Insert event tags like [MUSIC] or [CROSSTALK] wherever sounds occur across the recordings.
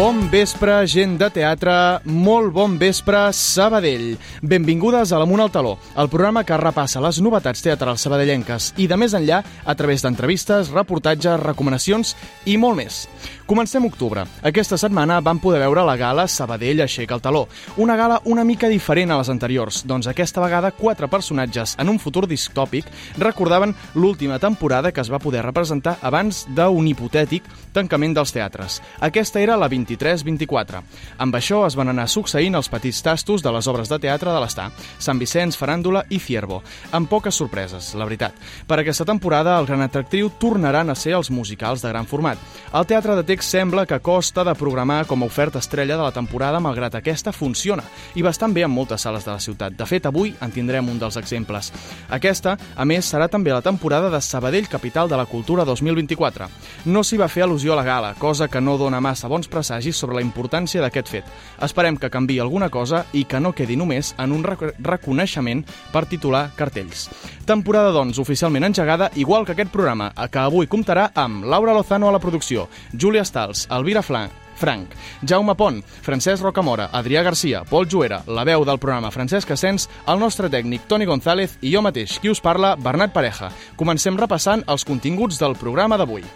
Bon vespre, gent de teatre, molt bon vespre, Sabadell. Benvingudes a l'Amunt al Taló, el programa que repassa les novetats teatrals sabadellenques i de més enllà a través d'entrevistes, reportatges, recomanacions i molt més. Comencem octubre. Aquesta setmana vam poder veure la gala Sabadell aixeca el taló. Una gala una mica diferent a les anteriors, doncs aquesta vegada quatre personatges en un futur distòpic recordaven l'última temporada que es va poder representar abans d'un hipotètic tancament dels teatres. Aquesta era la 23-24. Amb això es van anar succeint els petits tastos de les obres de teatre de l'Està, Sant Vicenç, Faràndula i Fierbo, amb poques sorpreses, la veritat. Per aquesta temporada, el gran atractiu tornaran a ser els musicals de gran format. El teatre de text text sembla que costa de programar com a oferta estrella de la temporada, malgrat aquesta funciona, i bastant bé en moltes sales de la ciutat. De fet, avui en tindrem un dels exemples. Aquesta, a més, serà també la temporada de Sabadell, capital de la cultura 2024. No s'hi va fer al·lusió a la gala, cosa que no dona massa bons presagis sobre la importància d'aquest fet. Esperem que canvi alguna cosa i que no quedi només en un rec reconeixement per titular cartells. Temporada, doncs, oficialment engegada, igual que aquest programa, que avui comptarà amb Laura Lozano a la producció, Júlia Estals, Elvira Flan, Frank, Jaume Pont, Francesc Rocamora, Adrià Garcia, Pol Juera, la veu del programa Francesc Ascens, el nostre tècnic Toni González i jo mateix, qui us parla, Bernat Pareja. Comencem repassant els continguts del programa d'avui.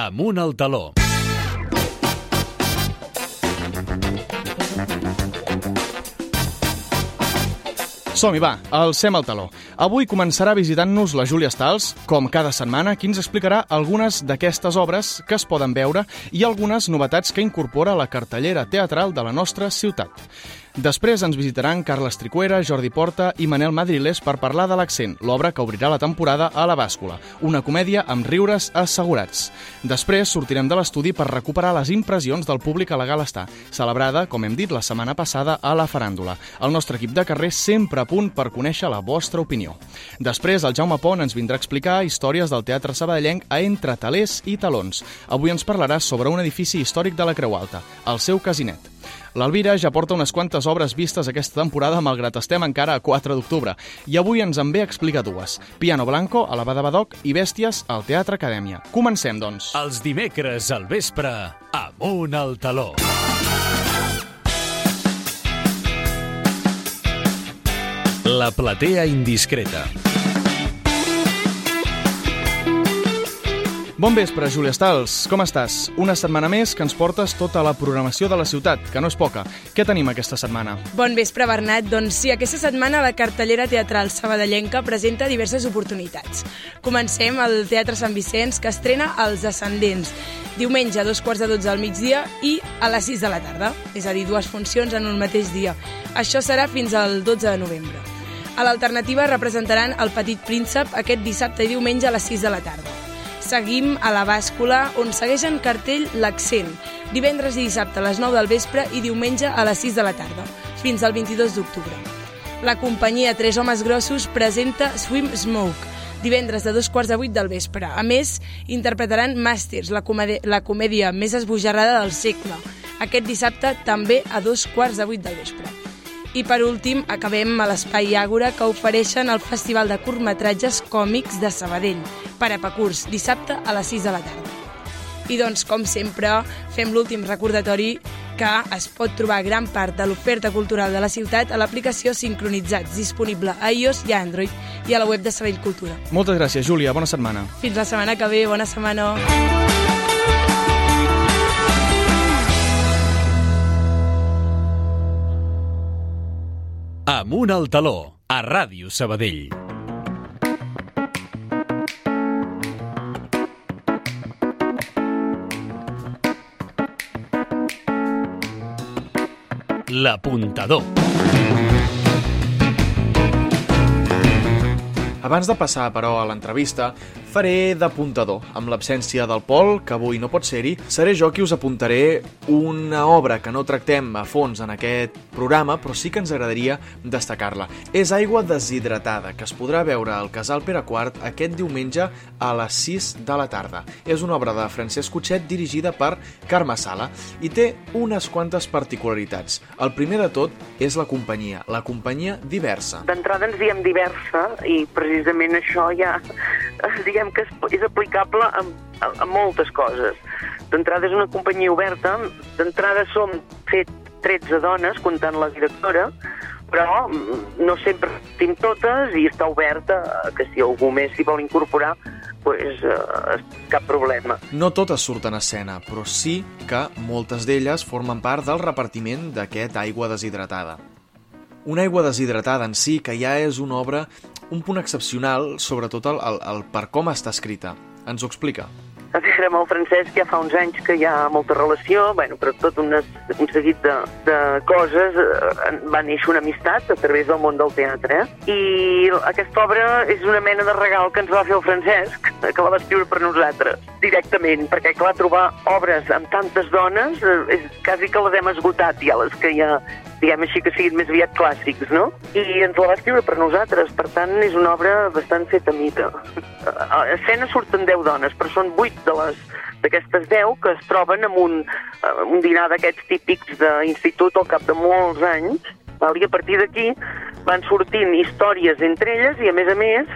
Amunt al taló. Som-hi, va, alcem el taló. Avui començarà visitant-nos la Júlia Stals, com cada setmana, qui ens explicarà algunes d'aquestes obres que es poden veure i algunes novetats que incorpora la cartellera teatral de la nostra ciutat. Després ens visitaran Carles Tricuera, Jordi Porta i Manel Madriles per parlar de l'Accent, l'obra que obrirà la temporada a la bàscula, una comèdia amb riures assegurats. Després sortirem de l'estudi per recuperar les impressions del públic a la gala està, celebrada, com hem dit, la setmana passada a la faràndula. El nostre equip de carrer sempre a punt per conèixer la vostra opinió. Després, el Jaume Pont ens vindrà a explicar històries del teatre sabadellenc a Entre Talers i Talons. Avui ens parlarà sobre un edifici històric de la Creu Alta, el seu casinet. L'Alvira ja porta unes quantes obres vistes aquesta temporada, malgrat estem encara a 4 d'octubre, i avui ens en ve a explicar dues. Piano Blanco, a la Bada Badoc, i Bèsties, al Teatre Acadèmia. Comencem, doncs. Els dimecres al vespre, amunt al taló. La platea indiscreta. Bon vespre, Júlia Stals. Com estàs? Una setmana més que ens portes tota la programació de la ciutat, que no és poca. Què tenim aquesta setmana? Bon vespre, Bernat. Doncs sí, aquesta setmana la cartellera teatral sabadellenca presenta diverses oportunitats. Comencem al Teatre Sant Vicenç, que estrena Els Ascendents, diumenge a dos quarts de dotze al migdia i a les 6 de la tarda, és a dir, dues funcions en un mateix dia. Això serà fins al 12 de novembre. A l'alternativa representaran El Petit Príncep aquest dissabte i diumenge a les 6 de la tarda seguim a la bàscula, on segueix en cartell l'Accent, divendres i dissabte a les 9 del vespre i diumenge a les 6 de la tarda, fins al 22 d'octubre. La companyia Tres Homes Grossos presenta Swim Smoke, divendres de dos quarts de vuit del vespre. A més, interpretaran Masters, la, la comèdia més esbojarrada del segle, aquest dissabte també a dos quarts de vuit del vespre. I per últim, acabem a l'Espai Àgora que ofereixen el Festival de Curtmetratges Còmics de Sabadell, per a Pacurs, dissabte a les 6 de la tarda. I doncs, com sempre, fem l'últim recordatori que es pot trobar gran part de l'oferta cultural de la ciutat a l'aplicació Sincronitzats, disponible a iOS i a Android, i a la web de Sabell Cultura. Moltes gràcies, Júlia. Bona setmana. Fins la setmana que ve. Bona setmana. Amunt al taló, a Ràdio Sabadell. L'apuntador. Abans de passar, però, a l'entrevista, faré d'apuntador. Amb l'absència del Pol, que avui no pot ser-hi, seré jo qui us apuntaré una obra que no tractem a fons en aquest programa, però sí que ens agradaria destacar-la. És Aigua deshidratada, que es podrà veure al Casal Pere IV aquest diumenge a les 6 de la tarda. És una obra de Francesc Cotxet dirigida per Carme Sala i té unes quantes particularitats. El primer de tot és la companyia, la companyia diversa. D'entrada ens diem diversa i precisament això ja, diguem que és, és aplicable a, a, a moltes coses. D'entrada és una companyia oberta, d'entrada som fet 13 dones, comptant la directora, però no sempre tenim totes i està oberta que si algú més s'hi vol incorporar, pues, eh, cap problema. No totes surten a escena, però sí que moltes d'elles formen part del repartiment d'aquest aigua deshidratada. Una aigua deshidratada en si que ja és una obra un punt excepcional, sobretot el, el, el per com està escrita. Ens ho explica. Veure, amb el Francesc ja fa uns anys que hi ha molta relació, bueno, però tot una, un seguit de, de coses eh, va néixer una amistat a través del món del teatre. Eh? I aquesta obra és una mena de regal que ens va fer el Francesc, que la va escriure per nosaltres, directament, perquè, clar, trobar obres amb tantes dones eh, és quasi que les hem esgotat ja, les que ja diguem així que siguin més aviat clàssics, no? I ens la va escriure per nosaltres, per tant és una obra bastant feta a mida. A escena surten 10 dones, però són 8 de les d'aquestes 10 que es troben en un, un dinar d'aquests típics d'institut al cap de molts anys, i a partir d'aquí van sortint històries entre elles i a més a més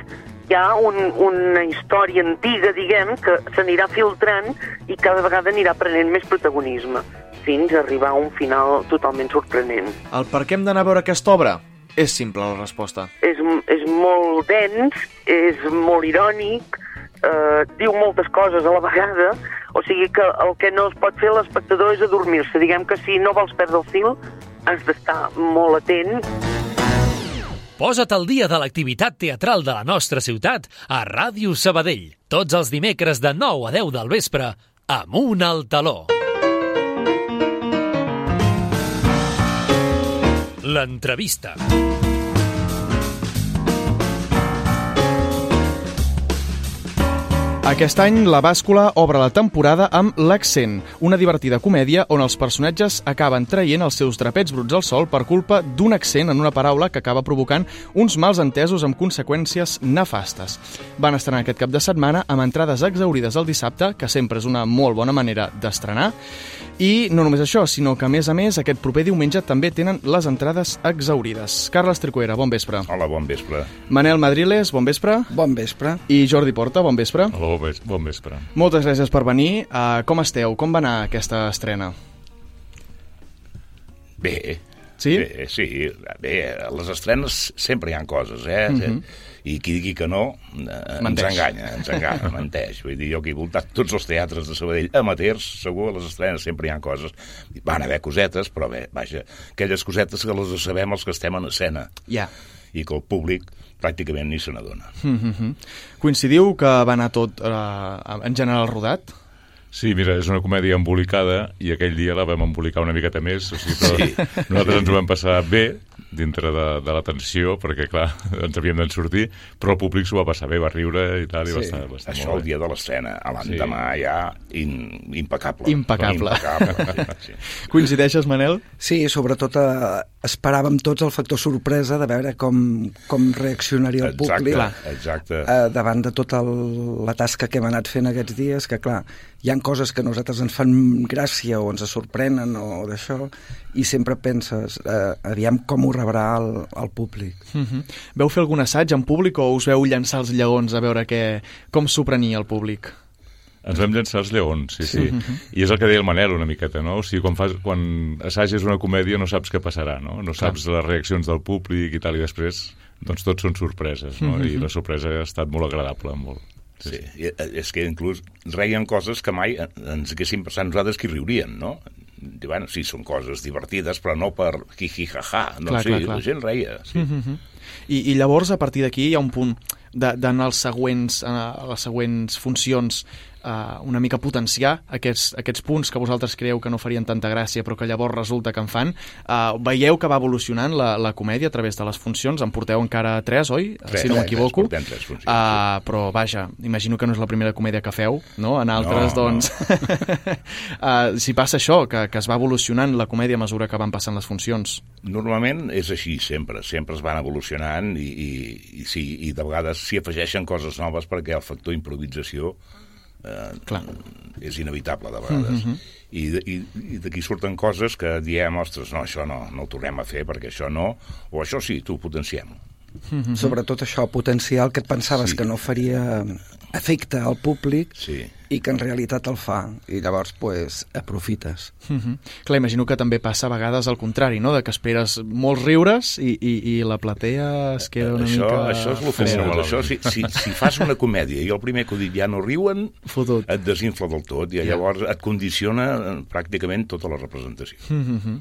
hi ha un, una història antiga, diguem, que s'anirà filtrant i cada vegada anirà prenent més protagonisme fins a arribar a un final totalment sorprenent. El per què hem d'anar a veure aquesta obra? És simple la resposta. És, és molt dens, és molt irònic, eh, diu moltes coses a la vegada, o sigui que el que no es pot fer l'espectador és adormir-se. Diguem que si no vols perdre el fil, has d'estar molt atent. Posa't al dia de l'activitat teatral de la nostra ciutat a Ràdio Sabadell. Tots els dimecres de 9 a 10 del vespre, amunt al taló. L'entrevista. Aquest any, la bàscula obre la temporada amb L'Accent, una divertida comèdia on els personatges acaben traient els seus drapets bruts al sol per culpa d'un accent en una paraula que acaba provocant uns mals entesos amb conseqüències nefastes. Van estrenar aquest cap de setmana amb entrades exaurides el dissabte, que sempre és una molt bona manera d'estrenar, i no només això, sinó que a més a més aquest proper diumenge també tenen les entrades exaurides. Carles Tricuera, bon vespre. Hola, bon vespre. Manel Madriles, bon vespre. Bon vespre. I Jordi Porta, bon vespre. Hola, bon vespre. Moltes gràcies per venir. Uh, com esteu? Com va anar aquesta estrena? Bé. Sí? Bé, sí. Bé, a les estrenes sempre hi han coses, eh? Mm -hmm. I qui digui que no, eh, ens enganya, ens enganya, [LAUGHS] menteix. Vull dir, jo que he voltat tots els teatres de Sabadell amateurs, segur, a les estrenes sempre hi han coses. Van haver cosetes, però bé, vaja, aquelles cosetes que les sabem els que estem en escena. Ja. Yeah. I que el públic pràcticament ni se n'adona. Mm -hmm. Coincidiu que va anar tot eh, en general rodat? Sí, mira, és una comèdia embolicada i aquell dia la vam embolicar una miqueta més, o sigui, però sí. nosaltres ens ho vam passar bé dintre de, de la tensió, perquè, clar, [LAUGHS] ens havíem d'en sortir, però el públic s'ho va passar bé, va riure i tal, i sí. va estar, va estar Això molt el dia de l'estrena, l'endemà sí. ja in, impecable. Impecable. impecable sí. [LAUGHS] Coincideixes, Manel? Sí, sobretot eh, esperàvem tots el factor sorpresa de veure com, com reaccionaria el exacte, públic exacte. Eh, davant de tota el, la tasca que hem anat fent aquests dies, que clar, hi han coses que a nosaltres ens fan gràcia o ens sorprenen o d'això, i sempre penses, eh, aviam com ho rebrà el, el públic. Uh -huh. Veu fer algun assaig en públic o us veu llançar els lleons a veure què, com s'ho prenia el públic? Ens vam llançar els lleons, sí, sí. Uh -huh. I és el que deia el Manel una miqueta, no? O sigui, quan, fas, quan assages una comèdia no saps què passarà, no? No saps les reaccions del públic i tal, i després doncs tot són sorpreses, no? Uh -huh. I la sorpresa ha estat molt agradable, molt. Sí, sí. I, és que inclús reien coses que mai ens haguéssim passat nosaltres que riurien, no? I, bueno, sí, són coses divertides, però no per hi-hi-ha-ha, no? Clar, sí, clar, clar. la gent reia, sí. Uh -huh. I, I llavors, a partir d'aquí, hi ha un punt d'anar als següents, a les següents funcions uh, una mica potenciar aquests, aquests punts que vosaltres creieu que no farien tanta gràcia però que llavors resulta que en fan. Uh, veieu que va evolucionant la, la comèdia a través de les funcions, en porteu encara tres, oi? Tres, si no m'equivoco. tres funcions, Uh, però vaja, imagino que no és la primera comèdia que feu, no? En altres, No, doncs... uh, [LAUGHS] si passa això, que, que es va evolucionant la comèdia a mesura que van passant les funcions. Normalment és així sempre, sempre es van evolucionant i, i, i, sí, i de vegades s'hi afegeixen coses noves perquè el factor improvisació eh, Clar. és inevitable de vegades. Mhm, mhm. I, i, i d'aquí surten coses que diem, ostres, no, això no, no ho tornem a fer perquè això no, o això sí, tu potenciem. Sobretot això, potencial que et pensaves Sí. que no faria afecta al públic Sí. I que en realitat el fa i llavors pues, aprofites Mm -hmm. Clar, imagino que també passa a vegades al contrari, no?, de que esperes molts riures i, i, i la platea es queda una això, mica... això és fenomen. Això, si, si, si fas una comèdia i el primer que ho dit ja no riuen, Fotut. et desinfla del tot i llavors et condiciona eh, pràcticament tota la representació. Mm -hmm.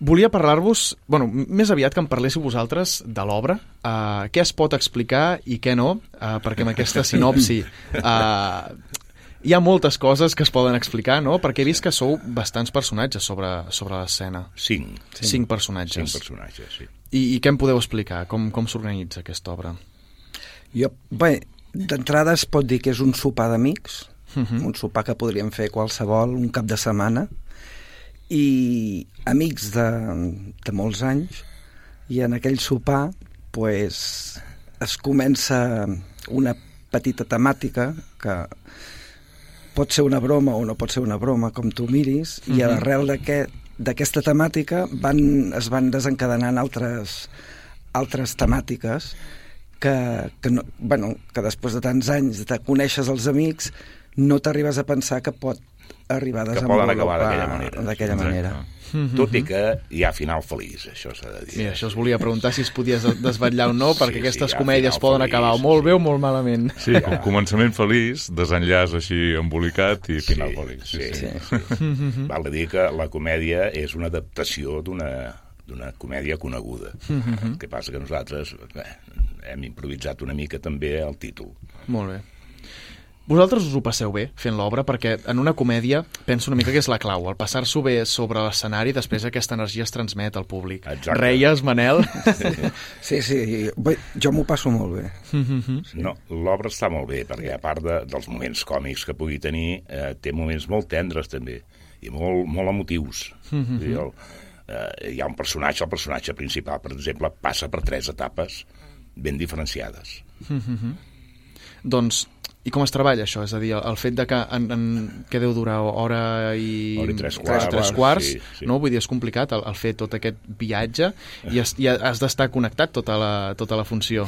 Volia parlar-vos, bueno, més aviat que em parléssiu vosaltres de l'obra, uh, què es pot explicar i què no, uh, perquè amb aquesta sinopsi uh, [LAUGHS] hi ha moltes coses que es poden explicar, no? Perquè he vist que sou bastants personatges sobre, sobre l'escena. Cinc. Cinc, Cinc personatges. Cinc personatges, sí. I, I què em podeu explicar? Com, com s'organitza aquesta obra? Jo, bé, d'entrada es pot dir que és un sopar d'amics, Uh -huh. un sopar que podríem fer qualsevol un cap de setmana, i amics de, de molts anys, i en aquell sopar pues, es comença una petita temàtica que pot ser una broma o no pot ser una broma, com tu miris, i a l'arrel d'aquest d'aquesta temàtica van, es van desencadenant altres, altres temàtiques que, que, no, bueno, que després de tants anys de conèixer els amics no t'arribes a pensar que pot arribar a desenvolupar d'aquella manera. Tot i que hi ha final feliç, això s'ha de dir. Mira, això us volia preguntar si es podies desvetllar o no, Sí, perquè sí, aquestes ja, comèdies poden feliç, acabar o molt bé o molt malament. Sí, com començament feliç, desenllaç així embolicat i final feliç. Sí, sí. sí. Val a dir que la comèdia és una adaptació d'una d'una comèdia coneguda. El que passa que nosaltres bé, hem improvisat una mica també el títol. Molt bé. Vosaltres us ho passeu bé fent l'obra perquè en una comèdia penso una mica que és la clau, el passar-s'ho bé sobre l'escenari després aquesta energia es transmet al públic. Exacte. Reies, Manel? Sí, sí, bé, jo m'ho passo molt bé. No, l'obra està molt bé, perquè a part de, dels moments còmics que pugui tenir, eh, té moments molt tendres també, i molt, molt emotius. Mm -hmm. el, eh, hi ha un personatge, el personatge principal, per exemple, passa per tres etapes ben diferenciades. doncs, i com es treballa això? És a dir, el fet de que, en, en, que deu durar hora i... Hora i tres quarts, tres quarts sí, sí. no? Vull dir, és complicat el, el fer tot aquest viatge i, has, i has d'estar connectat tota la, tota la funció.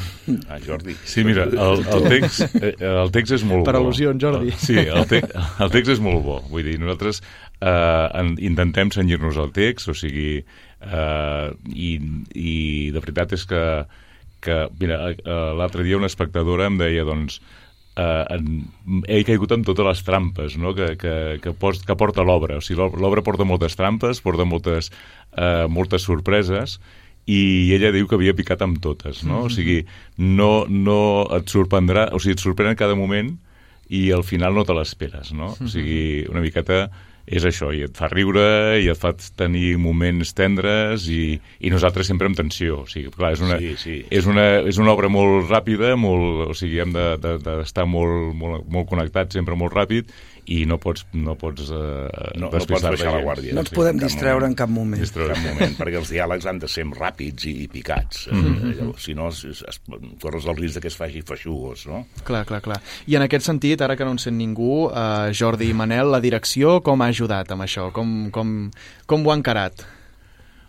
Ah, Jordi? Sí, mira, el, el, text, eh, el text és molt Per bo. al·lusions, Jordi. El, sí, el, te, el text és molt bo. Vull dir, nosaltres eh, en, intentem senyir-nos al text, o sigui, eh, i, i de veritat és que, que mira, eh, l'altre dia una espectadora em deia, doncs, eh, en, he caigut en totes les trampes no? que, que, que, post, que porta l'obra. O sigui, l'ob- l'obra porta moltes trampes, porta moltes, eh, moltes sorpreses, i ella diu que havia picat amb totes, no? O sigui, no, no et sorprendrà, o sigui, et sorprèn en cada moment i al final no te l'esperes, no? O sigui, una miqueta és això, i et fa riure, i et fa tenir moments tendres, i, i nosaltres sempre amb tensió. O sigui, clar, és una, Sí, sí. És una, és una obra molt ràpida, molt, o sigui, hem d'estar de, de, d'estar molt, molt, molt connectats sempre molt ràpid, i no pots, no pots eh, No, no pots baixar la gens. guàrdia. No ens Sí, podem en distreure moment. en cap moment. En cap [LAUGHS] moment, perquè els diàlegs han de ser ràpids i, i picats. Mm -hmm. Llavors, si no, es, es, corres el risc de que es faci feixugos, no? Clar, clar, clar. I en aquest sentit, ara que no en sent ningú, eh, Jordi i Manel, la direcció com ha ajudat amb això? Com, com, com ho ha encarat?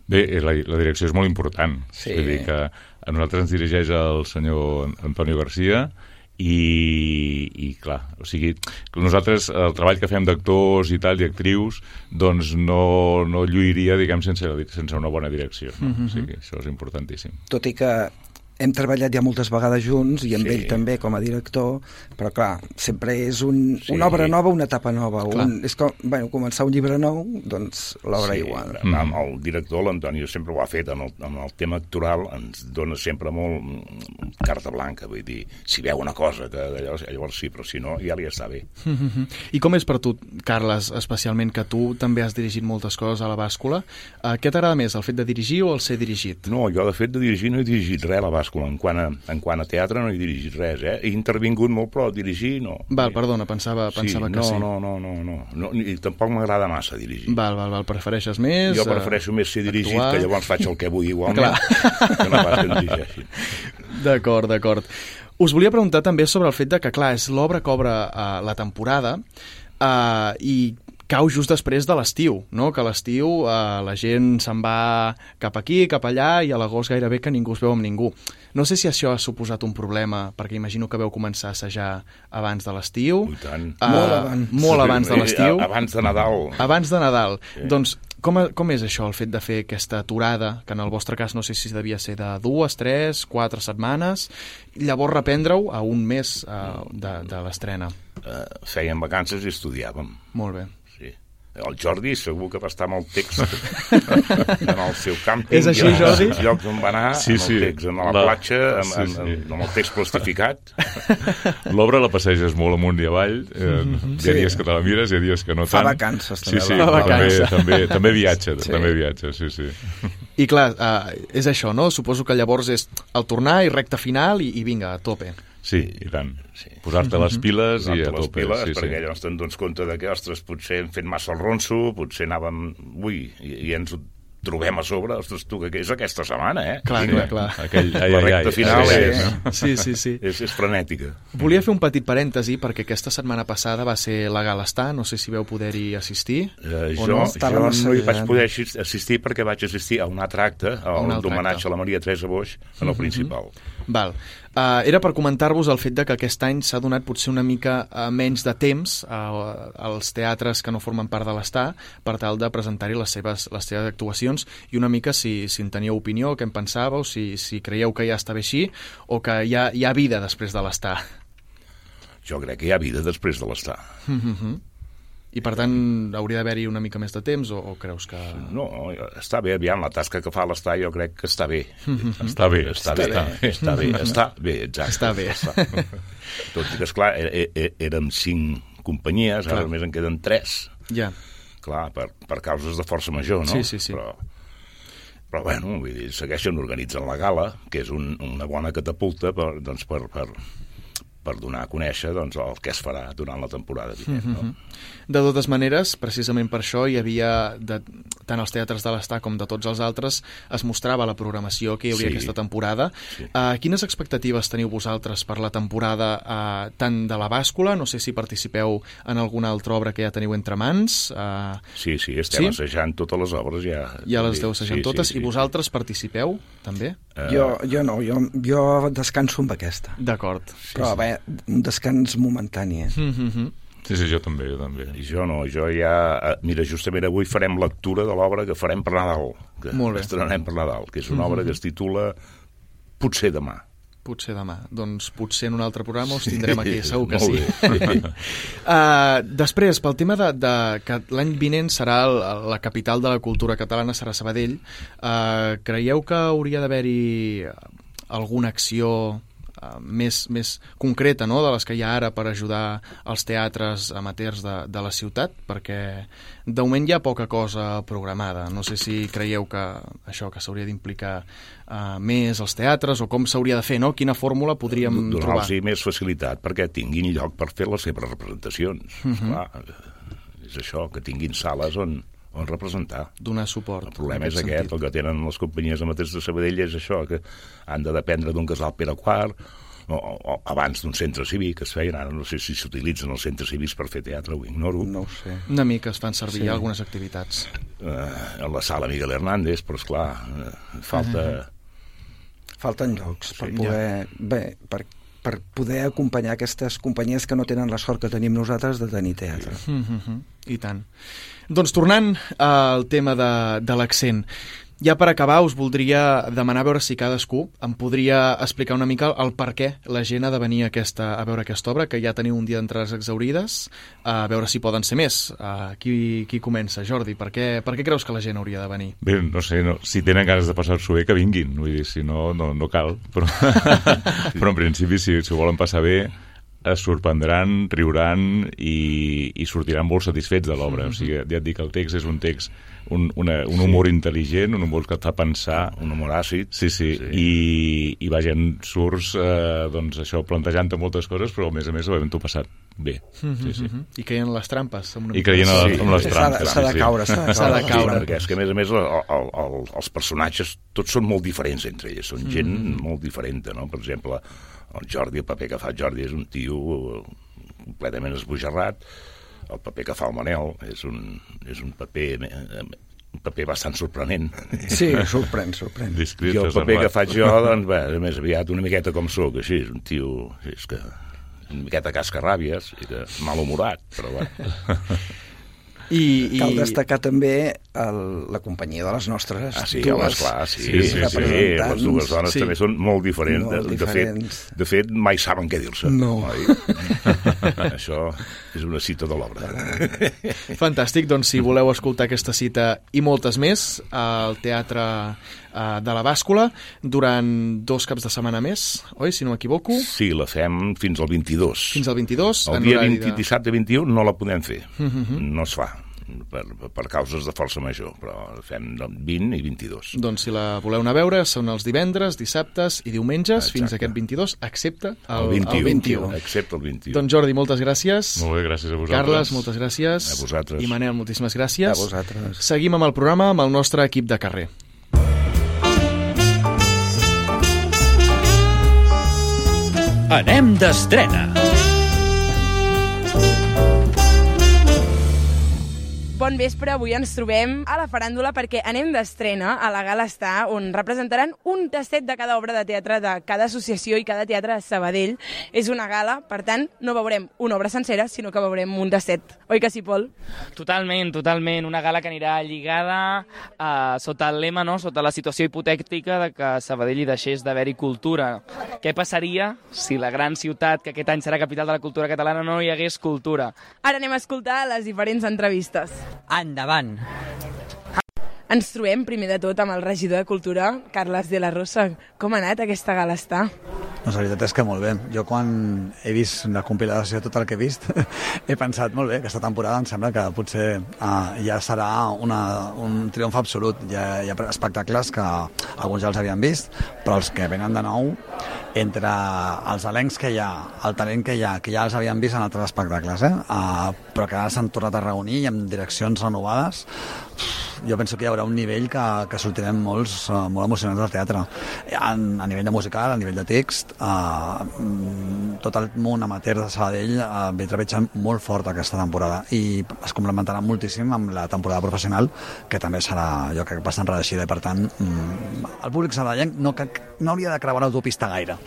Bé, eh, la, la direcció és molt important. Sí. Vull dir que a nosaltres ens dirigeix el senyor Antonio Garcia i, i clar, o sigui, nosaltres el treball que fem d'actors i tal, i actrius, doncs no, no lluiria, diguem, sense, sense una bona direcció. No? O sigui, això és importantíssim. Tot i que hem treballat ja moltes vegades junts i amb Sí. ell també com a director, però clar, sempre és un, Sí. una obra nova, una etapa nova. Clar. Un, és com, bueno, començar un llibre nou, doncs l'obra Sí, igual. amb el director, l'Antonio, sempre ho ha fet en el, en el tema actoral, ens dona sempre molt mm, carta blanca, vull dir, si veu una cosa, que llavors, llavors sí, però si no, ja li està bé. [LAUGHS] I com és per tu, Carles, especialment que tu també has dirigit moltes coses a la bàscula? Uh, què t'agrada més, el fet de dirigir o el ser dirigit? No, jo de fet de dirigir no he dirigit res a la bàscula, en quant a, en quant a teatre no he dirigit res, eh? He intervingut molt, però dirigir no. Val, perdona, pensava, pensava sí, que no, sí. No, no, no, no, no. I tampoc m'agrada massa dirigir. Val, val, val, prefereixes més... Jo eh, prefereixo més ser dirigit, actuar? que llavors faig el que vull igualment, que no pas que em dirigeixin. [LAUGHS] D'acord, d'acord. Us volia preguntar també sobre el fet de que, clar, és l'obra que obre uh, la temporada uh, i cau just després de l'estiu, no? que a l'estiu eh, la gent se'n va cap aquí, cap allà, i a l'agost gairebé que ningú es veu amb ningú. No sé si això ha suposat un problema, perquè imagino que veu començar a assajar abans de l'estiu. I tant. Uh, Molt abans. Molt abans de l'estiu. Abans de Nadal. Abans de Nadal. Sí. Doncs com, com és això, el fet de fer aquesta aturada, que en el vostre cas no sé si devia ser de dues, tres, quatre setmanes, i llavors reprendre-ho a un mes uh, de, de l'estrena? Uh, fèiem vacances i estudiàvem. Molt bé. Sí. El Jordi segur que va estar amb el text [LAUGHS] en el seu càmping. És així, i en Jordi? els llocs on va anar, Sí, amb sí. el text, amb la, La- platja, amb, sí, amb, sí. amb, amb el text plastificat. [LAUGHS] L'obra la passeges molt amunt i avall. Eh, hi ha Sí. dies que te la mires, hi ha dies que no Fa tant. vacances, Sí, també, sí, la- Fa també, vacances. també, també viatja, Sí. també viatja, sí, sí. I clar, uh, és això, no? Suposo que llavors és el tornar i recta final i, i vinga, a tope. Sí, i tant. Sí. Posar-te les piles i a tope. piles, sí, perquè sí. llavors te'n dones compte de que, ostres, potser hem fet massa el ronso, potser anàvem... Ui, i, i ens ho trobem a sobre, ostres, tu, que és aquesta setmana, eh? Clar, Vinga. clar, clar. Aquell, ai, La ai, ai, recta final ai, és- no? Sí, sí, sí. És, és frenètica. Volia fer un petit parèntesi perquè aquesta setmana passada va ser la Gala Estar, no sé si veu poder-hi assistir. Eh, O jo, no? jo no hi vaig poder assis- assistir perquè vaig assistir a un altre acte, a un un altre d'homenatge acte. a la Maria Teresa Boix, en el principal. Val. Uh, era per comentar-vos el fet de que aquest any s'ha donat potser una mica uh, menys de temps uh, als teatres que no formen part de l'Estar per tal de presentar-hi les, seves, les seves actuacions i una mica si, si en teníeu opinió, què en pensàveu, si, si creieu que ja està bé així o que hi ha, hi ha vida després de l'Estar. Jo crec que hi ha vida després de l'estar. I per tant hauria d'haver-hi una mica més de temps o, o creus que... No, està bé, aviam, la tasca que fa l'estar jo crec que està bé. Està bé, Està bé, està bé, està bé, exacte. Està bé. Tot i que, esclar, e- e- érem cinc companyies, ara Clar. només en queden tres. Ja. Clar, per, per causes de força major, no? Sí, sí, sí. Però, però bueno, vull dir, segueixen organitzant la gala, que és un, una bona catapulta per, doncs, per, per, per donar a conèixer doncs, el que es farà durant la temporada vinent. Mhm. no? De totes maneres, precisament per això hi havia, de, tant als teatres de l'Estar com de tots els altres, es mostrava la programació que hi hauria Sí. aquesta temporada. Sí. Uh, quines expectatives teniu vosaltres per la temporada uh, tant de la bàscula? No sé si participeu en alguna altra obra que ja teniu entre mans. Uh, Sí, sí, estem Sí? assajant totes les obres ja. ja les esteu assajant Sí, totes. sí, sí. I vosaltres participeu, també? Eh, Jo, jo no, jo, jo descanso amb aquesta. D'acord. Però bé, un descans momentani, eh? Mm -hmm. Sí, sí, jo també, jo també. I jo no, jo ja... eh, Mira, justament avui farem lectura de l'obra que farem per Nadal, que Molt bé. estrenarem per Nadal, que és una obra que es titula Potser demà. Potser demà. Doncs potser en un altre programa us tindrem aquí, segur que sí. uh, [LAUGHS] després, pel tema de, de que l'any vinent serà el, la capital de la cultura catalana, serà Sabadell, uh, creieu que hauria d'haver-hi alguna acció uh, més, més concreta no? de les que hi ha ara per ajudar els teatres amateurs de, de la ciutat? Perquè de moment hi ha poca cosa programada. No sé si creieu que això que s'hauria d'implicar uh, més als teatres o com s'hauria de fer, no? Quina fórmula podríem trobar? Donar-los més facilitat perquè tinguin lloc per fer les seves representacions. Mhm. Esclar, és això, que tinguin sales on, on representar. Donar suport. El problema és aquest, el que tenen les companyies amateurs de Sabadell és això, que han de dependre d'un casal Pere IV, o, o abans d'un centre cívic que es feien, ara no sé si s'utilitzen els centres cívics per fer teatre, ho ignoro. No ho sé. Una mica es fan servir Sí. algunes activitats. Eh, en la sala Miguel Hernández, però esclar, eh, falta... Falten llocs per Sí, poder... Bé, per, per poder acompanyar aquestes companyies que no tenen la sort que tenim nosaltres de tenir teatre. Mm -hmm. I tant. Doncs tornant al tema de, de l'accent, ja per acabar us voldria demanar a veure si cadascú em podria explicar una mica el per què la gent ha de venir a, aquesta, a veure aquesta obra, que ja teniu un dia d'entrades exaurides, a veure si poden ser més. Uh, qui, qui comença? Jordi, per què, per què creus que la gent hauria de venir? Bé, no sé, no, si tenen ganes de passar-s'ho bé, que vinguin. Vull dir, si no, no, no cal. Però, [LAUGHS] però en principi, si, si ho volen passar bé, es sorprendran, riuran i, i sortiran molt satisfets de l'obra. O sigui, ja et dic, el text és un text, un, una, un humor intel·ligent, un humor que et fa pensar... un humor àcid. Sí, sí, Sí. I, i vaja, en surts, eh, doncs això, plantejant-te moltes coses, però a més a més havent-ho passat bé. Sí, sí. I creient en les trampes. Amb una I creient de- en, les- en les de, trampes. s'ha de sí, sí. caure, s'ha de S'ha de caure. caure. Sí, perquè és que, a més a més, el, el, el, els personatges tots són molt diferents entre ells, són gent mm. molt diferent, no? Per exemple, el Jordi, el paper que fa Jordi és un tio completament esbojarrat, el paper que fa el Manel és un, és un paper eh, un paper bastant sorprenent. Sí, [LAUGHS] sorprèn, sorprèn. Discret, I el paper reservat. que faig jo, [LAUGHS] doncs, bé, més aviat una miqueta com sóc, així, un tio... És que una miqueta cascarràbies i que malhumorat, però bueno. [LAUGHS] I, i... Cal destacar també el, la companyia de les nostres Ah, sí, dues home, esclar, sí, sí, sí, sí, les dues dones Sí. també són molt diferents. Molt de, diferents. De, fet, de fet, mai saben què dir-se. No. Oi? [LAUGHS] Això és una cita de l'obra. [LAUGHS] Fantàstic, doncs si voleu escoltar aquesta cita i moltes més al Teatre eh, de la Bàscula durant dos caps de setmana més, oi, si no m'equivoco? Sí, la fem fins al 22. Fins al 22, El dia horari 20, de... dissabte 21 no la podem fer. No es fa, per, per causes de força major, però fem del 20 i 22. Doncs si la voleu anar a veure, són els divendres, dissabtes i diumenges, Exacte. fins a aquest 22, excepte el, El 21, el 21. excepte el 21. Doncs Jordi, moltes gràcies. Molt bé, gràcies a vosaltres. Carles, moltes gràcies. A vosaltres. I Manel, moltíssimes gràcies. A vosaltres. Seguim amb el programa amb el nostre equip de carrer. Anem d'estrena. Bon vespre, avui ens trobem a la faràndula perquè anem d'estrena a la Gala Està, on representaran un tastet de cada obra de teatre de cada associació i cada teatre de Sabadell. És una gala, per tant, no veurem una obra sencera, sinó que veurem un tastet. Oi que sí, Pol? Totalment, totalment. Una gala que anirà lligada eh, sota el lema, no? sota la situació hipotètica de que Sabadell hi deixés d'haver-hi cultura. Què passaria si la gran ciutat, que aquest any serà capital de la cultura catalana, no hi hagués cultura? Ara anem a escoltar les diferents entrevistes. Endavant. Ens trobem, primer de tot, amb el regidor de Cultura, Carles de la Rosa. Com ha anat aquesta gala està? Doncs la veritat és que molt bé. Jo quan he vist la compilació, tot el que he vist, [LAUGHS] he pensat, molt bé, aquesta temporada em sembla que potser uh, ja serà una, un triomf absolut. Hi ha, hi ha espectacles que alguns ja els havien vist, però els que venen de nou, entre els elencs que hi ha, el talent que hi ha, que ja els havien vist en altres espectacles, eh? uh, però que ara s'han tornat a reunir i amb direccions renovades, jo penso que hi haurà un nivell que, que sortirem molts, uh, molt emocionants del teatre. En, a nivell de musical, a nivell de text, uh, tot el món amateur de Sabadell uh, ve trepitjant molt fort aquesta temporada i es complementarà moltíssim amb la temporada professional, que també serà, jo crec, bastant reeixida i per tant mm, el públic sabadellenc no, no hauria de creuar l'autopista gaire.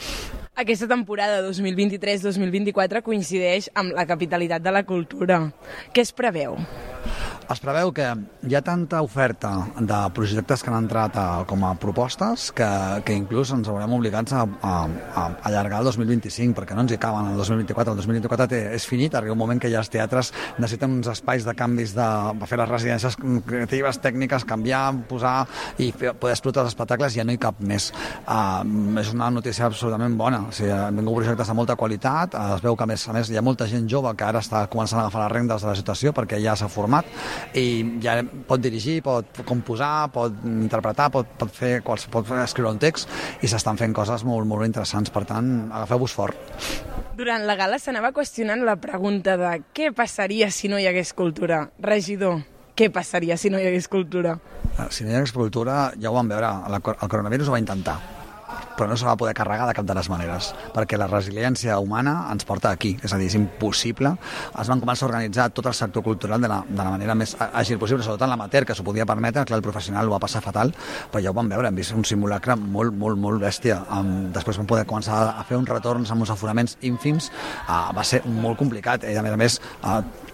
Aquesta temporada 2023-2024 coincideix amb la capitalitat de la cultura. Què es preveu? Es preveu que hi ha tanta oferta de projectes que han entrat a, com a propostes que, que inclús ens haurem obligats a, a, a allargar el 2025 perquè no ens hi caben el 2024. El 2024 té, és finit, arriba un moment que ja els teatres necessiten uns espais de canvis de, per fer les residències creatives, tècniques, canviar, posar i fer, poder explotar els espectacles, ja no hi cap més. Uh, és una notícia absolutament bona. O sigui, han vingut projectes de molta qualitat, uh, es veu que a més a més hi ha molta gent jove que ara està començant a agafar les rendes de la situació perquè ja s'ha format i ja pot dirigir, pot composar, pot interpretar, pot, pot, fer, quals, pot escriure un text i s'estan fent coses molt, molt interessants. Per tant, agafeu-vos fort. Durant la gala s'anava qüestionant la pregunta de què passaria si no hi hagués cultura. Regidor, què passaria si no hi hagués cultura? Si no hi hagués cultura, ja ho vam veure, el coronavirus ho va intentar però no se va poder carregar de cap de les maneres, perquè la resiliència humana ens porta aquí, és a dir, és impossible. Es van començar a organitzar tot el sector cultural de la, de la manera més àgil possible, sobretot en l'amater, que s'ho podia permetre, clar, el professional ho va passar fatal, però ja ho vam veure, hem vist un simulacre molt, molt, molt bèstia. Després vam poder començar a fer uns retorns amb uns aforaments ínfims, uh, va ser molt complicat, i a més a més,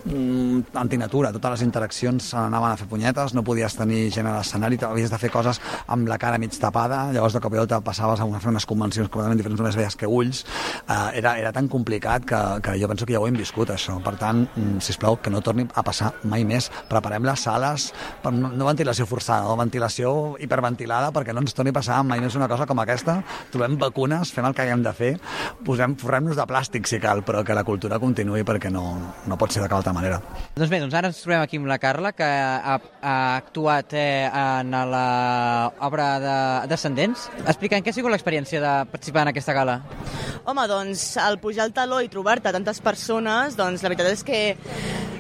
uh, antinatura, totes les interaccions anaven a fer punyetes, no podies tenir gent a l'escenari, havies de fer coses amb la cara mig tapada, llavors de cop i volta passaves a fer unes convencions completament diferents, només veies que ulls, uh, era, era tan complicat que, que jo penso que ja ho hem viscut, això. Per tant, mm, si plau que no torni a passar mai més. Preparem les sales, per no, no ventilació forçada, no ventilació hiperventilada, perquè no ens torni a passar mai més una cosa com aquesta. Trobem vacunes, fem el que haguem de fer, posem, forrem-nos de plàstic si cal, però que la cultura continuï perquè no, no pot ser de cap altra manera. Doncs bé, doncs ara ens trobem aquí amb la Carla, que ha, ha actuat eh, en l'obra de Descendents. Explicant què ha sigut l'experiència de participar en aquesta gala. Home, doncs, al pujar al taló i trobar-te tantes persones, doncs la veritat és que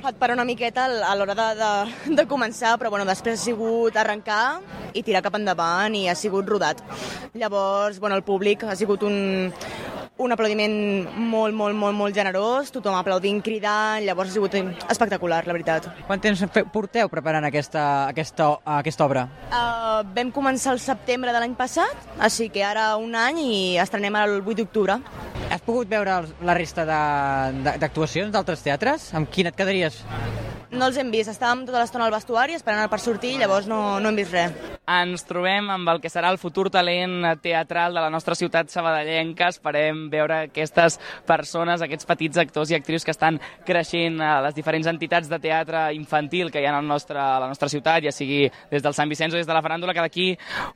et para una miqueta a l'hora de, de, de començar, però bueno, després ha sigut arrencar i tirar cap endavant i ha sigut rodat. Llavors, bueno, el públic ha sigut un, un aplaudiment molt, molt, molt, molt generós, tothom aplaudint, cridant, llavors ha sigut espectacular, la veritat. Quant temps porteu preparant aquesta, aquesta, aquesta obra? Uh, vam començar el setembre de l'any passat, així que ara un any i estrenem el 8 d'octubre. Has pogut veure la resta d'actuacions d'altres teatres? Amb quin et quedaries? No els hem vist, estàvem tota l'estona al vestuari esperant per sortir i llavors no, no hem vist res. Ens trobem amb el que serà el futur talent teatral de la nostra ciutat sabadellenca. Esperem veure aquestes persones, aquests petits actors i actrius que estan creixent a les diferents entitats de teatre infantil que hi ha al nostre, a la nostra ciutat, ja sigui des del Sant Vicenç o des de la Faràndula, que d'aquí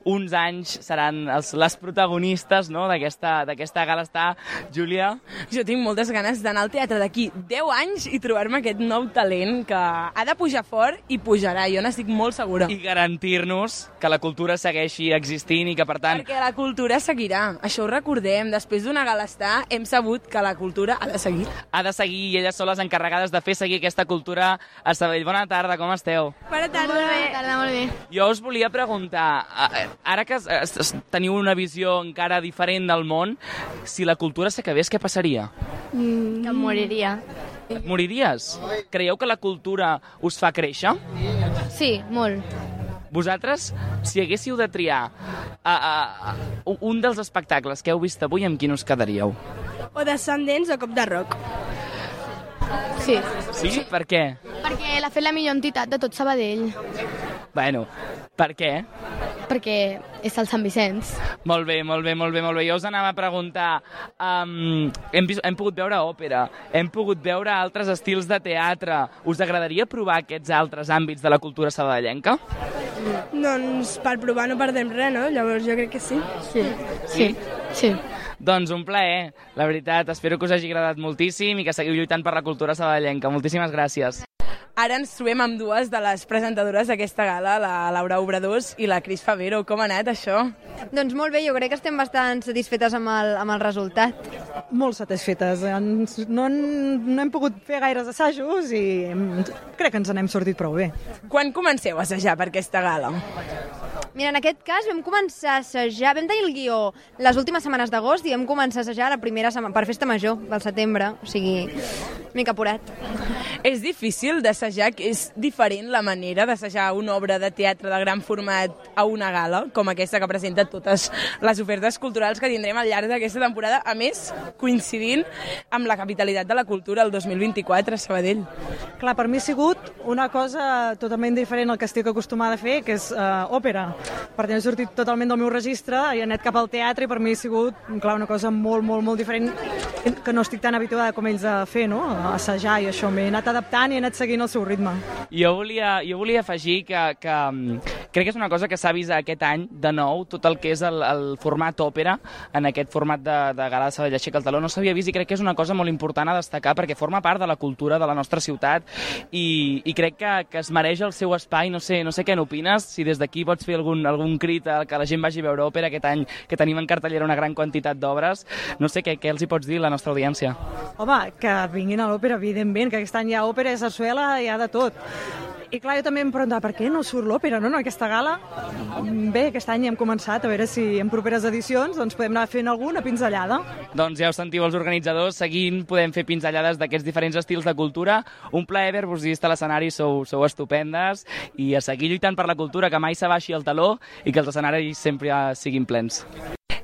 uns anys seran els, les protagonistes no, d'aquesta gala. Està, Júlia? Jo tinc moltes ganes d'anar al teatre d'aquí 10 anys i trobar-me aquest nou talent que ha de pujar fort i pujarà, jo n'estic molt segura. I garantir-nos que la cultura segueixi existint i que, per tant... Perquè la cultura seguirà, això ho recordem. Després d'una galestar hem sabut que la cultura ha de seguir. Ha de seguir i elles són les encarregades de fer seguir aquesta cultura a Sabell. Bona tarda, com esteu? Bona tarda. Molt bé. tarda, molt bé. Jo us volia preguntar, ara que teniu una visió encara diferent del món, si la cultura s'acabés, què passaria? Mm, que moriria. Moriries? Creieu que la cultura us fa créixer? Sí, molt. Vosaltres, si haguéssiu de triar a, a, a, un dels espectacles que heu vist avui, amb quin us quedaríeu? O Descendents o Cop de Roc. Sí. Sí? Per què? Perquè l'ha fet la millor entitat de tot Sabadell. Bueno, per què? Perquè és el Sant Vicenç. Molt bé, molt bé, molt bé, molt bé. Jo us anava a preguntar, um, hem, vist, hem pogut veure òpera, hem pogut veure altres estils de teatre. Us agradaria provar aquests altres àmbits de la cultura sabadellenca? Doncs per provar no perdem res, no? Llavors jo crec que sí. Sí. Sí? Sí. Doncs un plaer, la veritat. Espero que us hagi agradat moltíssim i que seguiu lluitant per la cultura sabadellenca. Moltíssimes gràcies. Ara ens trobem amb dues de les presentadores d'aquesta gala, la Laura Obradors i la Cris Favero. Com ha anat això? Doncs molt bé, jo crec que estem bastant satisfetes amb el, amb el resultat. Molt satisfetes. Ens, no, no hem pogut fer gaires assajos i crec que ens n'hem sortit prou bé. Quan comenceu a assajar per aquesta gala? Mira, en aquest cas vam començar a assajar, vam tenir el guió les últimes setmanes d'agost i vam començar a assajar la primera setmana, per festa major del setembre, o sigui, mica apurat. És difícil d'assajar, que és diferent la manera d'assajar una obra de teatre de gran format a una gala, com aquesta que presenta totes les ofertes culturals que tindrem al llarg d'aquesta temporada, a més, coincidint amb la capitalitat de la cultura el 2024 a Sabadell. Clar, per mi ha sigut una cosa totalment diferent al que estic acostumada a fer, que és uh, òpera. Per tant, he sortit totalment del meu registre i he anat cap al teatre i per mi ha sigut, clar, una cosa molt, molt, molt diferent que no estic tan habituada com ells a fer, no? Assajar i això. M'he anat adaptant i he anat seguint el seu ritme. Jo volia, jo volia afegir que, que mm, crec que és una cosa que s'ha vist aquest any, de nou, tot el que és el, el format òpera, en aquest format de, de gala de Sabadell Aixeca el Taló, no s'havia vist i crec que és una cosa molt important a destacar perquè forma part de la cultura de la nostra ciutat i, i crec que, que es mereix el seu espai. No sé, no sé què n'opines, si des d'aquí pots fer algun algun, crit a que la gent vagi a veure òpera aquest any que tenim en cartellera una gran quantitat d'obres. No sé què, què els hi pots dir a la nostra audiència. Home, que vinguin a l'òpera, evidentment, que aquest any hi ha òpera, ha sarsuela, hi ha de tot. I clar, jo també em preguntava per què no surt l'òpera, no, en aquesta gala? Bé, aquest any hem començat, a veure si en properes edicions doncs podem anar fent alguna pinzellada. Doncs ja ho sentiu els organitzadors, seguint podem fer pinzellades d'aquests diferents estils de cultura. Un plaer haver-vos vist a l'escenari, sou, sou estupendes, i a seguir lluitant per la cultura, que mai s'abaixi el taló i que els escenaris sempre siguin plens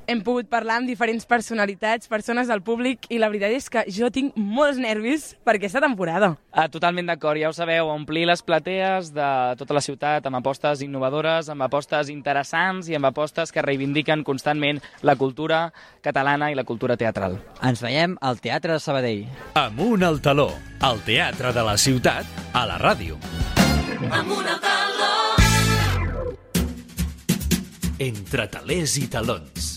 hem pogut parlar amb diferents personalitats, persones del públic, i la veritat és que jo tinc molts nervis per aquesta temporada. Ah, totalment d'acord, ja ho sabeu, omplir les platees de tota la ciutat amb apostes innovadores, amb apostes interessants i amb apostes que reivindiquen constantment la cultura catalana i la cultura teatral. Ens veiem al Teatre de Sabadell. Amunt al taló, al Teatre de la Ciutat, a la ràdio. Amunt al taló! Entre talers i talons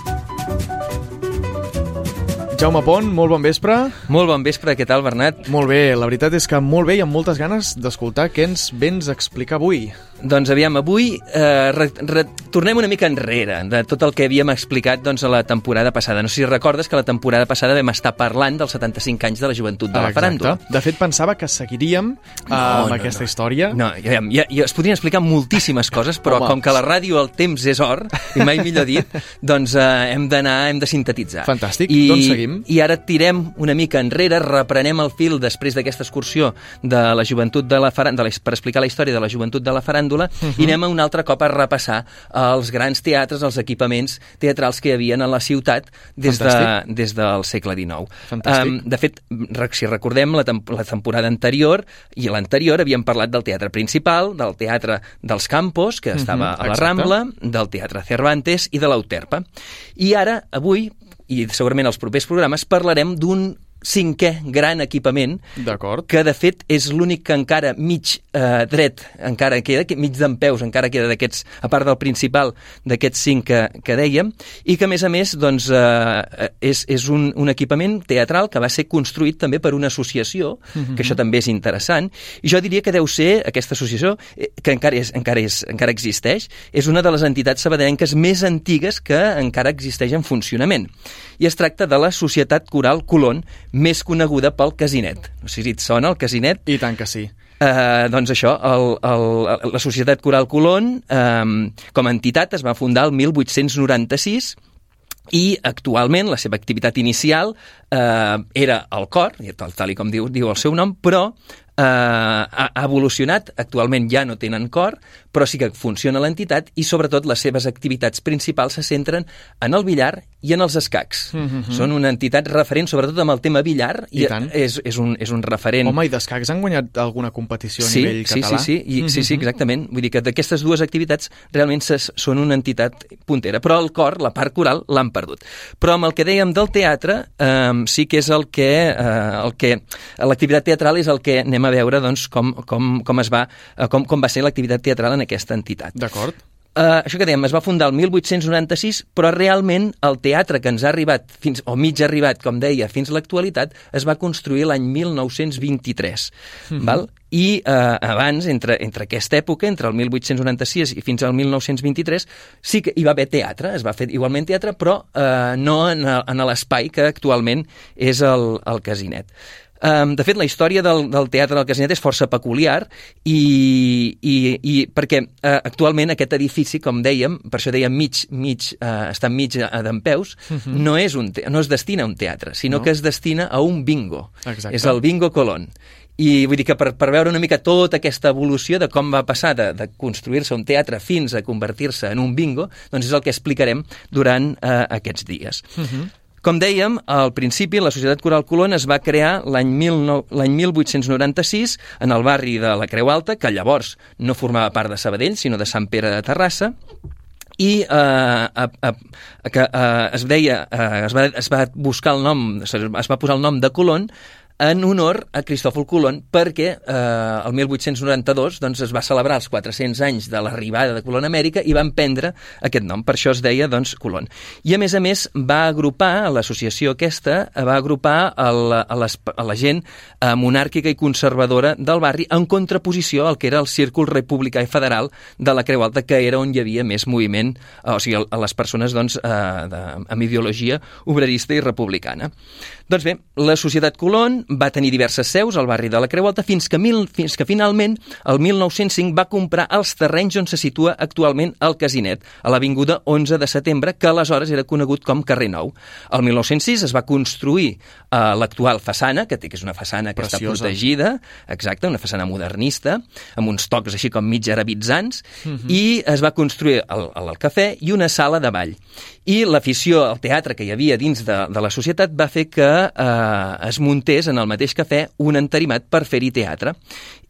Jaume Pont, molt bon vespre. Molt bon vespre, què tal, Bernat? Molt bé, la veritat és que molt bé i amb moltes ganes d'escoltar què ens vens a explicar avui. Doncs aviam, avui eh, re, re, tornem una mica enrere de tot el que havíem explicat doncs, a la temporada passada. No sé si recordes que la temporada passada vam estar parlant dels 75 anys de la joventut de la faràndula. De fet, pensava que seguiríem uh, no, amb no, aquesta no. història. No, ja, ja, ja es podrien explicar moltíssimes coses, però Home. com que la ràdio el temps és or, i mai millor dit, doncs eh, hem d'anar, hem de sintetitzar. Fantàstic, I, doncs seguim. I ara tirem una mica enrere, reprenem el fil després d'aquesta excursió de la joventut de la faràndula, per explicar la història de la joventut de la faràndula, uh -huh. i anem un altre cop a repassar els grans teatres, els equipaments teatrals que hi havia a la ciutat des, de, des del segle XIX. Fantàstic. Um, de fet, si recordem, la, temp la temporada anterior i l'anterior havíem parlat del teatre principal, del teatre dels Campos, que estava uh -huh, a la exacte. Rambla, del teatre Cervantes i de l'Euterpa. I ara, avui, i segurament als propers programes, parlarem d'un cinquè gran equipament que de fet és l'únic que encara mig eh, dret encara queda, que mig d'en peus encara queda d'aquests, a part del principal d'aquests cinc que, que dèiem i que a més a més doncs, eh, és, és un, un equipament teatral que va ser construït també per una associació mm -hmm. que això també és interessant i jo diria que deu ser aquesta associació eh, que encara, és, encara, és, encara existeix és una de les entitats sabadellenques més antigues que encara existeix en funcionament i es tracta de la Societat Coral Colón més coneguda pel Casinet. No sé si et sona el Casinet. I tant que sí. Uh, doncs això, el, el, la Societat Coral Colón, um, com a entitat, es va fundar el 1896 i actualment la seva activitat inicial eh, era el cor, tal, tal i com diu, diu el seu nom, però eh, ha evolucionat, actualment ja no tenen cor, però sí que funciona l'entitat i sobretot les seves activitats principals se centren en el billar i en els escacs. Mm -hmm. Són una entitat referent sobretot amb el tema billar i, i tant. És, és, un, és un referent. Home, i d'escacs han guanyat alguna competició a sí, nivell català? Sí, sí, sí, i, mm -hmm. sí, sí, exactament. Vull dir que d'aquestes dues activitats realment ses, són una entitat puntera, però el cor, la part coral, l'han perdut. Però amb el que dèiem del teatre, eh, sí que és el que, eh, el que l'activitat teatral és el que anem a veure doncs, com, com, com, es va, eh, com, com va ser l'activitat teatral en aquesta entitat. D'acord. Uh, això que dèiem, es va fundar el 1896, però realment el teatre que ens ha arribat, fins, o mig arribat, com deia, fins a l'actualitat, es va construir l'any 1923. Mm -hmm. val? I uh, abans, entre, entre aquesta època, entre el 1896 i fins al 1923, sí que hi va haver teatre, es va fer igualment teatre, però uh, no en, en l'espai que actualment és el, el casinet. Um, de fet, la història del, del teatre del Casinet és força peculiar i, i, i perquè uh, actualment aquest edifici, com dèiem, per això dèiem mig, mig, uh, està mig d'en peus, uh mhm. -huh. no, és un no es destina a un teatre, sinó no. que es destina a un bingo. Exacte. És el bingo Colón. I vull dir que per, per veure una mica tota aquesta evolució de com va passar de, de construir-se un teatre fins a convertir-se en un bingo, doncs és el que explicarem durant uh, aquests dies. Uh mhm. -huh. Com dèiem, al principi la Societat Coral Colón es va crear l'any 1896 en el barri de la Creu Alta, que llavors no formava part de Sabadell, sinó de Sant Pere de Terrassa, i eh, a, a, que eh, es deia, eh, es, va, es va buscar el nom, es va posar el nom de Colón en honor a Cristòfol Colón perquè eh, el 1892 doncs, es va celebrar els 400 anys de l'arribada de Colón a Amèrica i van prendre aquest nom, per això es deia doncs, Colón. I a més a més va agrupar, l'associació aquesta, va agrupar el, a, les, a la gent eh, monàrquica i conservadora del barri en contraposició al que era el círcul republicà i federal de la Creu Alta, que era on hi havia més moviment, eh, o sigui, a les persones doncs, eh, de, amb ideologia obrerista i republicana. Doncs bé, la Societat Colón va tenir diverses seus al barri de la Creu Alta fins que, mil, fins que finalment, el 1905, va comprar els terrenys on se situa actualment el Casinet, a l'Avinguda 11 de setembre, que aleshores era conegut com Carrer Nou. El 1906 es va construir eh, l'actual façana, que té que és una façana que Preciosa. està protegida, exacte, una façana modernista, amb uns tocs així com mig arabitzants, uh mhm. -huh. i es va construir el, el, el cafè i una sala de ball. I l'afició al teatre que hi havia dins de, de la societat va fer que eh, es muntés en el mateix cafè un enterimat per fer-hi teatre.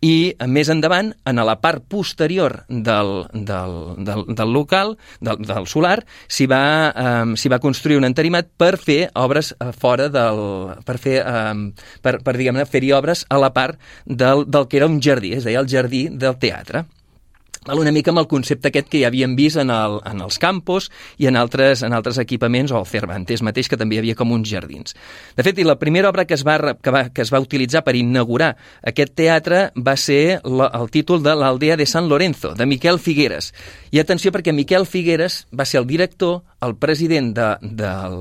I més endavant, en la part posterior del, del, del, del local, del, del solar, s'hi va, eh, va construir un enterimat per fer obres eh, fora del... per fer, eh, per, per diguem-ne, fer-hi obres a la part del, del que era un jardí, és a dir, el jardí del teatre. Val una mica amb el concepte aquest que ja havíem vist en, el, en els campos i en altres, en altres equipaments, o el Cervantes mateix, que també hi havia com uns jardins. De fet, i la primera obra que es va, que va, que es va utilitzar per inaugurar aquest teatre va ser la, el títol de l'Aldea de San Lorenzo, de Miquel Figueres. I atenció, perquè Miquel Figueres va ser el director, el president de, del,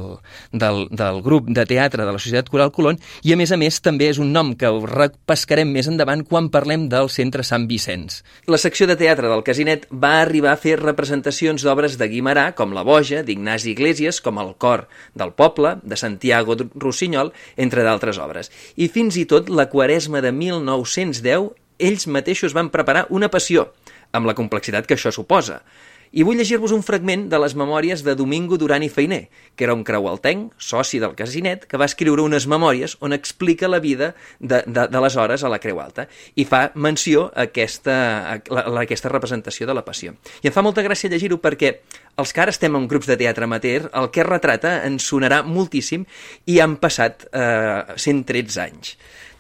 del, del grup de teatre de la Societat Coral Colón, i a més a més també és un nom que repescarem més endavant quan parlem del Centre Sant Vicenç. La secció de teatre del Casinet va arribar a fer representacions d'obres de Guimarà, com La Boja, d'Ignasi Iglesias, com El cor del poble, de Santiago Rossinyol, entre d'altres obres. I fins i tot la Quaresma de 1910, ells mateixos van preparar una passió, amb la complexitat que això suposa. I vull llegir-vos un fragment de les memòries de Domingo Duran i Feiner, que era un creualtenc, soci del Casinet, que va escriure unes memòries on explica la vida de, de, de les hores a la Creu Alta i fa menció a aquesta, a, a aquesta representació de la passió. I em fa molta gràcia llegir-ho perquè els que ara estem en grups de teatre amateur, el que retrata ens sonarà moltíssim i han passat eh, 113 anys.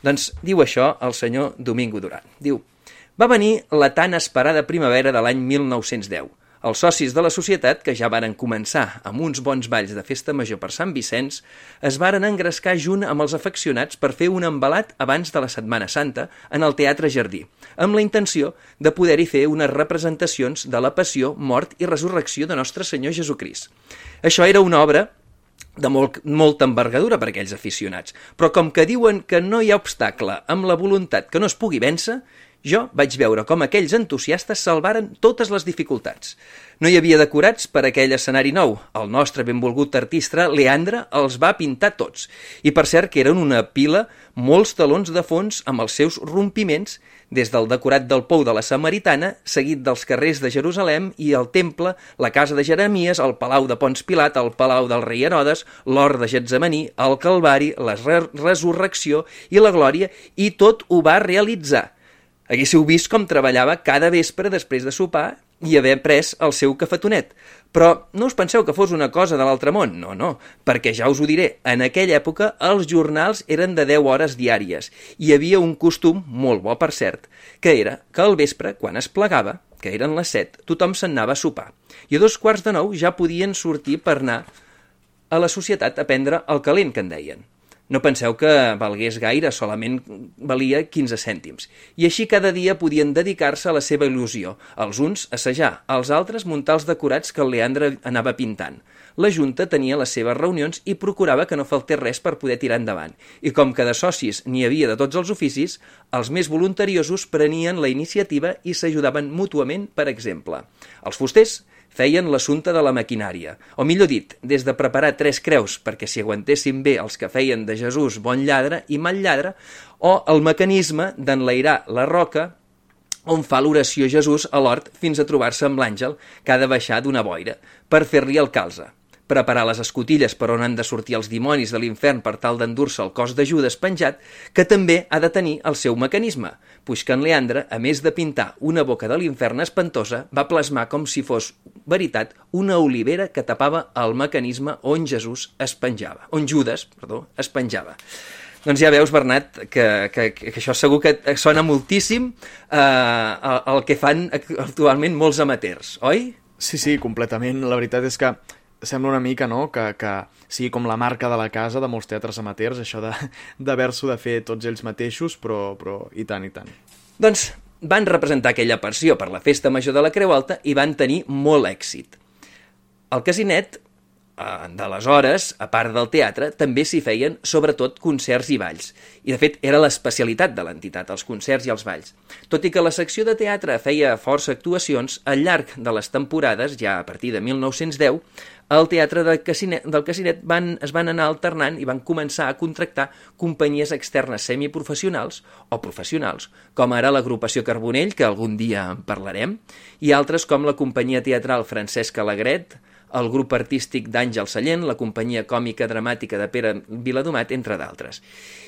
Doncs diu això el senyor Domingo Duran. Diu, va venir la tan esperada primavera de l'any 1910 els socis de la societat, que ja varen començar amb uns bons balls de festa major per Sant Vicenç, es varen engrescar junt amb els afeccionats per fer un embalat abans de la Setmana Santa en el Teatre Jardí, amb la intenció de poder-hi fer unes representacions de la passió, mort i resurrecció de Nostre Senyor Jesucrist. Això era una obra de molt, molta envergadura per aquells aficionats, però com que diuen que no hi ha obstacle amb la voluntat que no es pugui vèncer, jo vaig veure com aquells entusiastes salvaren totes les dificultats. No hi havia decorats per aquell escenari nou. El nostre benvolgut artista, Leandre, els va pintar tots. I per cert que eren una pila, molts talons de fons amb els seus rompiments, des del decorat del Pou de la Samaritana, seguit dels carrers de Jerusalem i el temple, la casa de Jeremies, el palau de Pons Pilat, el palau del rei Herodes, l'hort de Getsemaní, el Calvari, la resurrecció i la glòria, i tot ho va realitzar Haguéssiu vist com treballava cada vespre després de sopar i haver pres el seu cafetonet. Però no us penseu que fos una cosa de l'altre món, no, no, perquè ja us ho diré, en aquella època els jornals eren de 10 hores diàries i hi havia un costum, molt bo per cert, que era que al vespre, quan es plegava, que eren les 7, tothom se'n anava a sopar. I a dos quarts de nou ja podien sortir per anar a la societat a prendre el calent, que en deien. No penseu que valgués gaire, solament valia 15 cèntims. I així cada dia podien dedicar-se a la seva il·lusió. Els uns assajar, els altres muntar els decorats que el Leandre anava pintant. La Junta tenia les seves reunions i procurava que no faltés res per poder tirar endavant. I com que de socis n'hi havia de tots els oficis, els més voluntariosos prenien la iniciativa i s'ajudaven mútuament, per exemple. Els fusters feien l'assumpte de la maquinària, o millor dit, des de preparar tres creus perquè s'hi aguantessin bé els que feien de Jesús bon lladre i mal lladre, o el mecanisme d'enlairar la roca on fa l'oració Jesús a l'hort fins a trobar-se amb l'àngel que ha de baixar d'una boira per fer-li el calze preparar les escotilles per on han de sortir els dimonis de l'infern per tal d'endur-se el cos de Judes penjat, que també ha de tenir el seu mecanisme, puix que en Leandre, a més de pintar una boca de l'infern espantosa, va plasmar com si fos veritat una olivera que tapava el mecanisme on Jesús es penjava, on Judes, perdó, es penjava. Doncs ja veus, Bernat, que, que, que això segur que sona moltíssim eh, el que fan actualment molts amateurs, oi? Sí, sí, completament. La veritat és que sembla una mica, no?, que, que sigui com la marca de la casa de molts teatres amateurs, això d'haver-s'ho de, de fer tots ells mateixos, però, però i tant, i tant. Doncs van representar aquella passió per la festa major de la Creu Alta i van tenir molt èxit. El casinet d'aleshores, a part del teatre, també s'hi feien sobretot concerts i balls. I, de fet, era l'especialitat de l'entitat, els concerts i els balls. Tot i que la secció de teatre feia força actuacions, al llarg de les temporades, ja a partir de 1910, el teatre de Casinet, del Casinet van, es van anar alternant i van començar a contractar companyies externes semiprofessionals o professionals, com ara l'agrupació Carbonell, que algun dia en parlarem, i altres com la companyia teatral Francesc Alegret, el grup artístic d'Àngel Sallent, la companyia còmica dramàtica de Pere Viladomat, entre d'altres.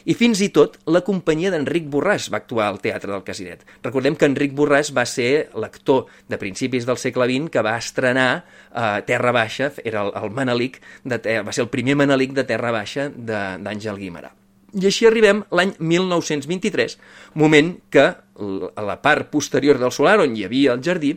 I fins i tot la companyia d'Enric Borràs va actuar al Teatre del Casinet. Recordem que Enric Borràs va ser l'actor de principis del segle XX que va estrenar eh, Terra Baixa, era el, el Manelic, de, va ser el primer Manelic de Terra Baixa d'Àngel Guimarà. I així arribem l'any 1923, moment que a la part posterior del solar, on hi havia el jardí,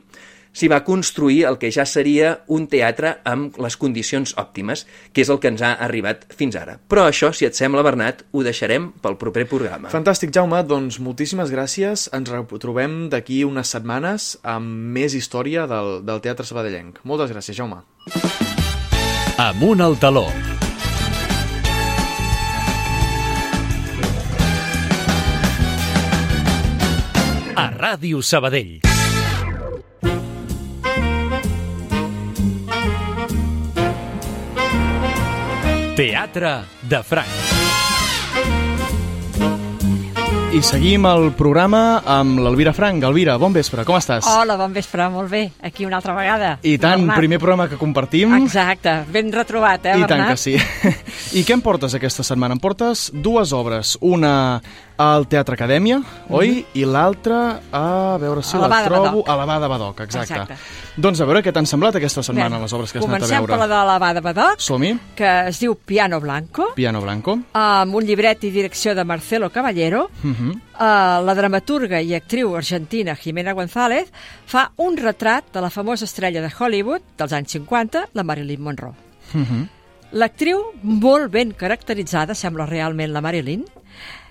s'hi va construir el que ja seria un teatre amb les condicions òptimes, que és el que ens ha arribat fins ara. Però això, si et sembla, Bernat, ho deixarem pel proper programa. Fantàstic, Jaume. Doncs moltíssimes gràcies. Ens retrobem d'aquí unes setmanes amb més història del, del Teatre Sabadellenc. Moltes gràcies, Jaume. Amunt al taló. A Ràdio Sabadell. Teatre de Franc. I seguim el programa amb l'Elvira Frank. Elvira, bon vespre, com estàs? Hola, bon vespre, molt bé. Aquí una altra vegada. I tant, Bernat. primer programa que compartim. Exacte, ben retrobat, eh, I Bernat? tant que sí. [LAUGHS] I què em portes aquesta setmana? Em portes dues obres. Una al Teatre Acadèmia, oi? I l'altra, a veure si A la l'Abada trobo... Badoc. A l'Abada Badoc, exacte. Exacte. Doncs a veure què t'han semblat aquesta setmana, Bé, les obres que has anat a Comencem veure. per la de l'Abada Badoc, Som-hi, que es diu Piano Blanco, Piano Blanco. amb un llibret i direcció de Marcelo Caballero. -huh. Uh, la dramaturga i actriu argentina Jimena González fa un retrat de la famosa estrella de Hollywood dels anys 50, la Marilyn Monroe. Uh -huh. L'actriu, molt ben caracteritzada, sembla realment la Marilyn,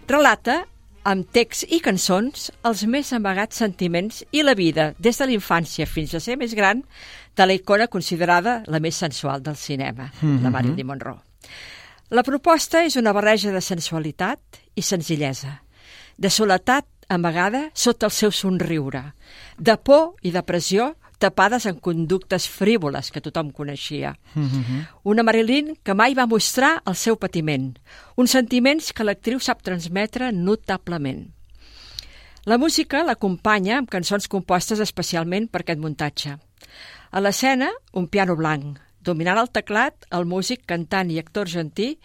relata amb text i cançons els més amagats sentiments i la vida, des de la infància fins a ser més gran, de la icona considerada la més sensual del cinema, Mhm. la Marilyn Monroe. La proposta és una barreja de sensualitat i senzillesa, de soledat amagada sota el seu somriure, de por i depressió tapades en conductes frívoles que tothom coneixia. Una Marilyn que mai va mostrar el seu patiment, uns sentiments que l'actriu sap transmetre notablement. La música l'acompanya amb cançons compostes especialment per aquest muntatge. A l'escena, un piano blanc, dominant el teclat el músic, cantant i actor argentí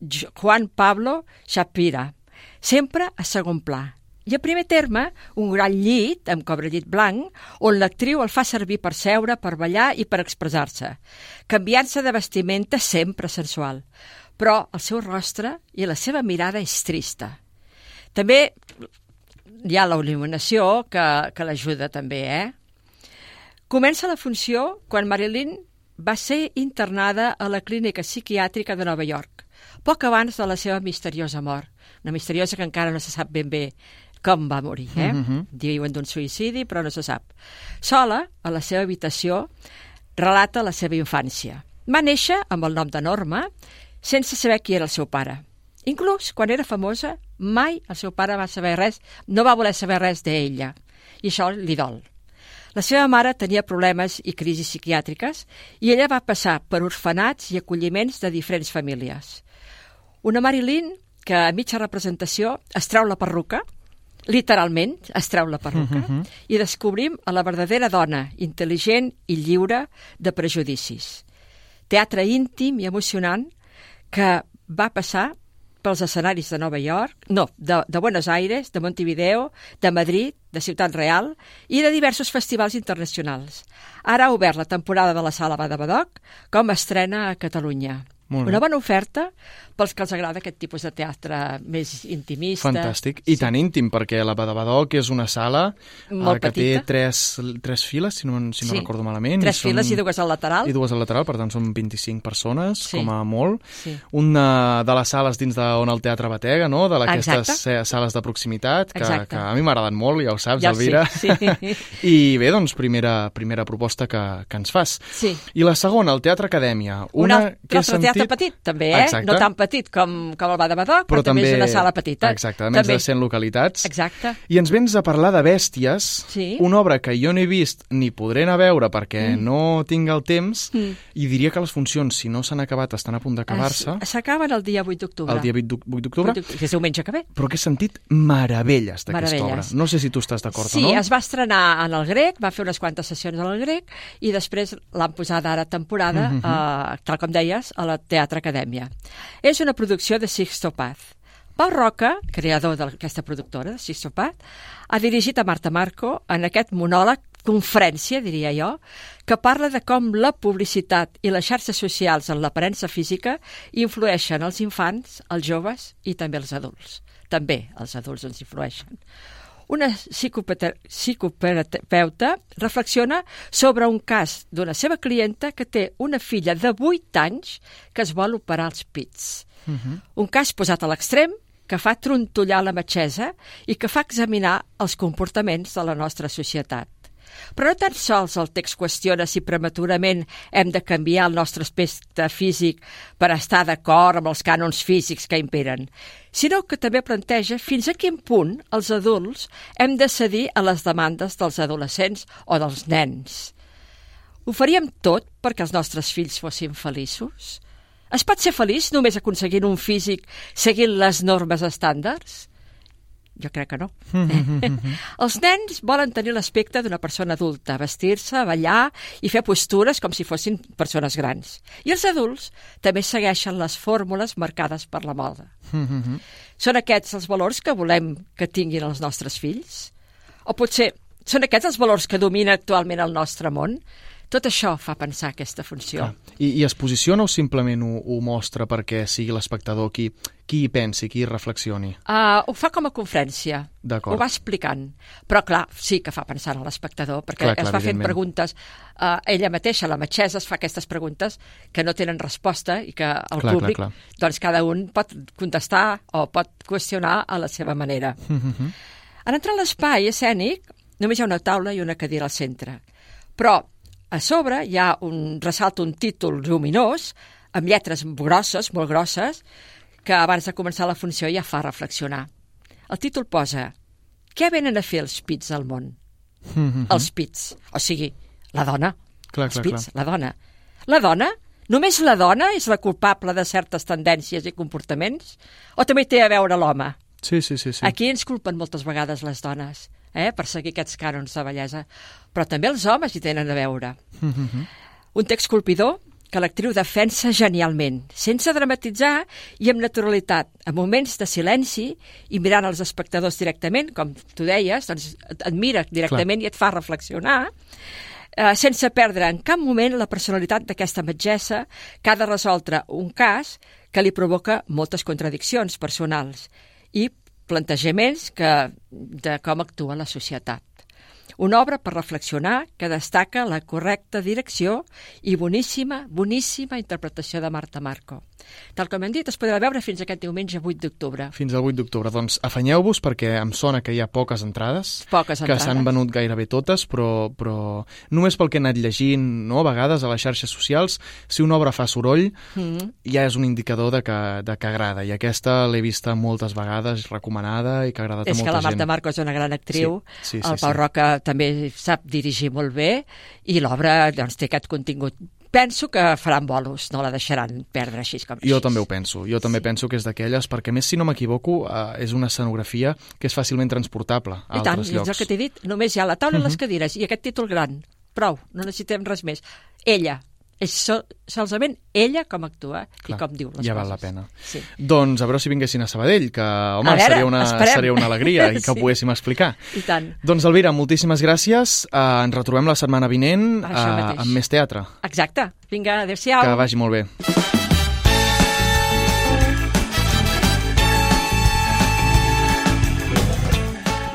J- Juan Pablo Shapira, sempre a segon pla. I a primer terme, un gran llit amb cobrellit blanc, on l'actriu el fa servir per seure, per ballar i per expressar-se, canviant-se de vestimenta sempre sensual. Però el seu rostre i la seva mirada és trista. També hi ha la il·luminació que, que l'ajuda també, eh? Comença la funció quan Marilyn va ser internada a la clínica psiquiàtrica de Nova York, poc abans de la seva misteriosa mort. Una misteriosa que encara no se sap ben bé com va morir, eh? Mhm. Diuen d'un suïcidi, però no se sap. Sola, a la seva habitació, relata la seva infància. Va néixer amb el nom de Norma, sense saber qui era el seu pare. Inclús, quan era famosa, mai el seu pare va saber res, no va voler saber res d'ella. I això li dol. La seva mare tenia problemes i crisis psiquiàtriques i ella va passar per orfenats i acolliments de diferents famílies. Una Marilyn que a mitja representació es treu la perruca, literalment es treu la perruca, Mhm. i descobrim a la verdadera dona, intel·ligent i lliure de prejudicis. Teatre íntim i emocionant que va passar pels escenaris de Nova York, no, de, de Buenos Aires, de Montevideo, de Madrid, de Ciutat Real i de diversos festivals internacionals. Ara ha obert la temporada de la Sala Bada Badoc com a estrena a Catalunya. Una bona oferta pels que els agrada aquest tipus de teatre més intimista. Fantàstic. I tan íntim, perquè la Badabadoc és una sala Molt eh, que petita. té tres, tres files, si no, si no Sí. recordo malament. Tres són- files i dues al lateral. I dues al lateral, per tant són 25 persones, Sí. com a molt. Sí. Una de les sales dins d'on el teatre batega, no? de d'aquestes sales de proximitat, que, Exacte. que a mi m'agraden molt, ja ho saps, Ja Elvira. sí, sí. [LAUGHS] I bé, doncs, primera, primera proposta que, que ens fas. Sí. I la segona, el Teatre Acadèmia. Un Una altre, que teatre petit, també, eh? Exacte. No tan petit com, com el Bada Badoc, però, també és una sala petita. Exacte, a més també. de 100 localitats. Exacte. I ens vens a parlar de Bèsties, Sí. una obra que jo no he vist ni podré anar a veure perquè Mm. no tinc el temps, Mm. i diria que les funcions, si no s'han acabat, estan a punt d'acabar-se. S'acaben el dia 8 d'octubre. El dia 8 d'oc- 8 d'octubre. Que és diumenge que ve. Però que he sentit meravelles d'aquesta obra. No sé si tu estàs d'acord Sí, o no. es va estrenar en el grec, va fer unes quantes sessions en el grec i després l'han posada ara temporada, Mhm. eh, tal com deies, a la Teatre Acadèmia. És una producció de Sixto Paz. Pau Roca, creador d'aquesta productora, de Sixto Paz, ha dirigit a Marta Marco en aquest monòleg conferència, diria jo, que parla de com la publicitat i les xarxes socials en l'aparença física influeixen els infants, els joves i també els adults. També els adults ens influeixen. Una psicoterapeuta reflexiona sobre un cas d'una seva clienta que té una filla de 8 anys que es vol operar els pits. Uh -huh. Un cas posat a l'extrem que fa trontollar la metgessa i que fa examinar els comportaments de la nostra societat. Però no tan sols el text qüestiona si prematurament hem de canviar el nostre aspecte físic per estar d'acord amb els cànons físics que imperen, sinó que també planteja fins a quin punt els adults hem de cedir a les demandes dels adolescents o dels nens. Ho faríem tot perquè els nostres fills fossin feliços? Es pot ser feliç només aconseguint un físic seguint les normes estàndards? Jo crec que no. [LAUGHS] els nens volen tenir l'aspecte d'una persona adulta, vestir-se, ballar i fer postures com si fossin persones grans. I els adults també segueixen les fórmules marcades per la moda. Són aquests els valors que volem que tinguin els nostres fills? O potser són aquests els valors que dominen actualment el nostre món? Tot això fa pensar aquesta funció. Ah, i, I es posiciona o simplement ho, ho mostra perquè sigui l'espectador qui, qui hi pensi, qui hi reflexioni? Uh, ho fa com a conferència. Ho va explicant. Però, clar, sí que fa pensar en l'espectador, perquè clar, clar, es va fent preguntes. Uh, ella mateixa, la metgessa, es fa aquestes preguntes que no tenen resposta i que el clar, públic, clar, clar. doncs cada un pot contestar o pot qüestionar a la seva manera. Uh -huh. En entrar a l'espai escènic, només hi ha una taula i una cadira al centre. Però a sobre hi ha un, ressalta un títol lluminós, amb lletres grosses, molt grosses, que abans de començar la funció ja fa reflexionar. El títol posa Què venen a fer els pits al món? Mm -hmm. Els pits, o sigui, la dona. Clar, els clar, pits, clar. la dona. La dona? Només la dona és la culpable de certes tendències i comportaments? O també té a veure l'home? Sí, sí, sí, sí. Aquí ens culpen moltes vegades les dones eh, per seguir aquests cànons de bellesa. Però també els homes hi tenen a veure. Mm -hmm. Un text colpidor que l'actriu defensa genialment, sense dramatitzar i amb naturalitat, en moments de silenci i mirant els espectadors directament, com tu deies, doncs et mira directament Clar. i et fa reflexionar, eh, sense perdre en cap moment la personalitat d'aquesta metgessa que ha de resoldre un cas que li provoca moltes contradiccions personals i plantejaments que, de com actua la societat. Una obra per reflexionar que destaca la correcta direcció i boníssima, boníssima interpretació de Marta Marco. Tal com hem dit, es podrà veure fins aquest diumenge 8 d'octubre. Fins al 8 d'octubre. Doncs afanyeu-vos perquè em sona que hi ha poques entrades. Poques que s'han venut gairebé totes, però, però només pel que he anat llegint, no, a vegades a les xarxes socials, si una obra fa soroll, mm. ja és un indicador de que, de que agrada. I aquesta l'he vista moltes vegades recomanada i que ha agradat és a molta gent. És que la Marta gent. Marco és una gran actriu, sí, sí, sí, el Pau sí. Roca també sap dirigir molt bé i l'obra doncs, té aquest contingut penso que faran bolos, no la deixaran perdre així com així. Jo també ho penso, jo també sí. penso que és d'aquelles, perquè més si no m'equivoco eh, és una escenografia que és fàcilment transportable a I tant, altres llocs. I tant, que t'he dit, només hi ha la taula uh -huh. i les cadires i aquest títol gran, prou, no necessitem res més. Ella, és sol, solament ella com actua Clar, i com diu les ja coses. val la pena. Sí. Doncs a veure si vinguessin a Sabadell, que home, veure, seria, una, esperem. seria una alegria i [LAUGHS] que Sí. ho poguéssim explicar. I tant. Doncs Elvira, moltíssimes gràcies. Uh, ens retrobem la setmana vinent uh, amb més teatre. Exacte. Vinga, adéu-siau. Que vagi molt bé.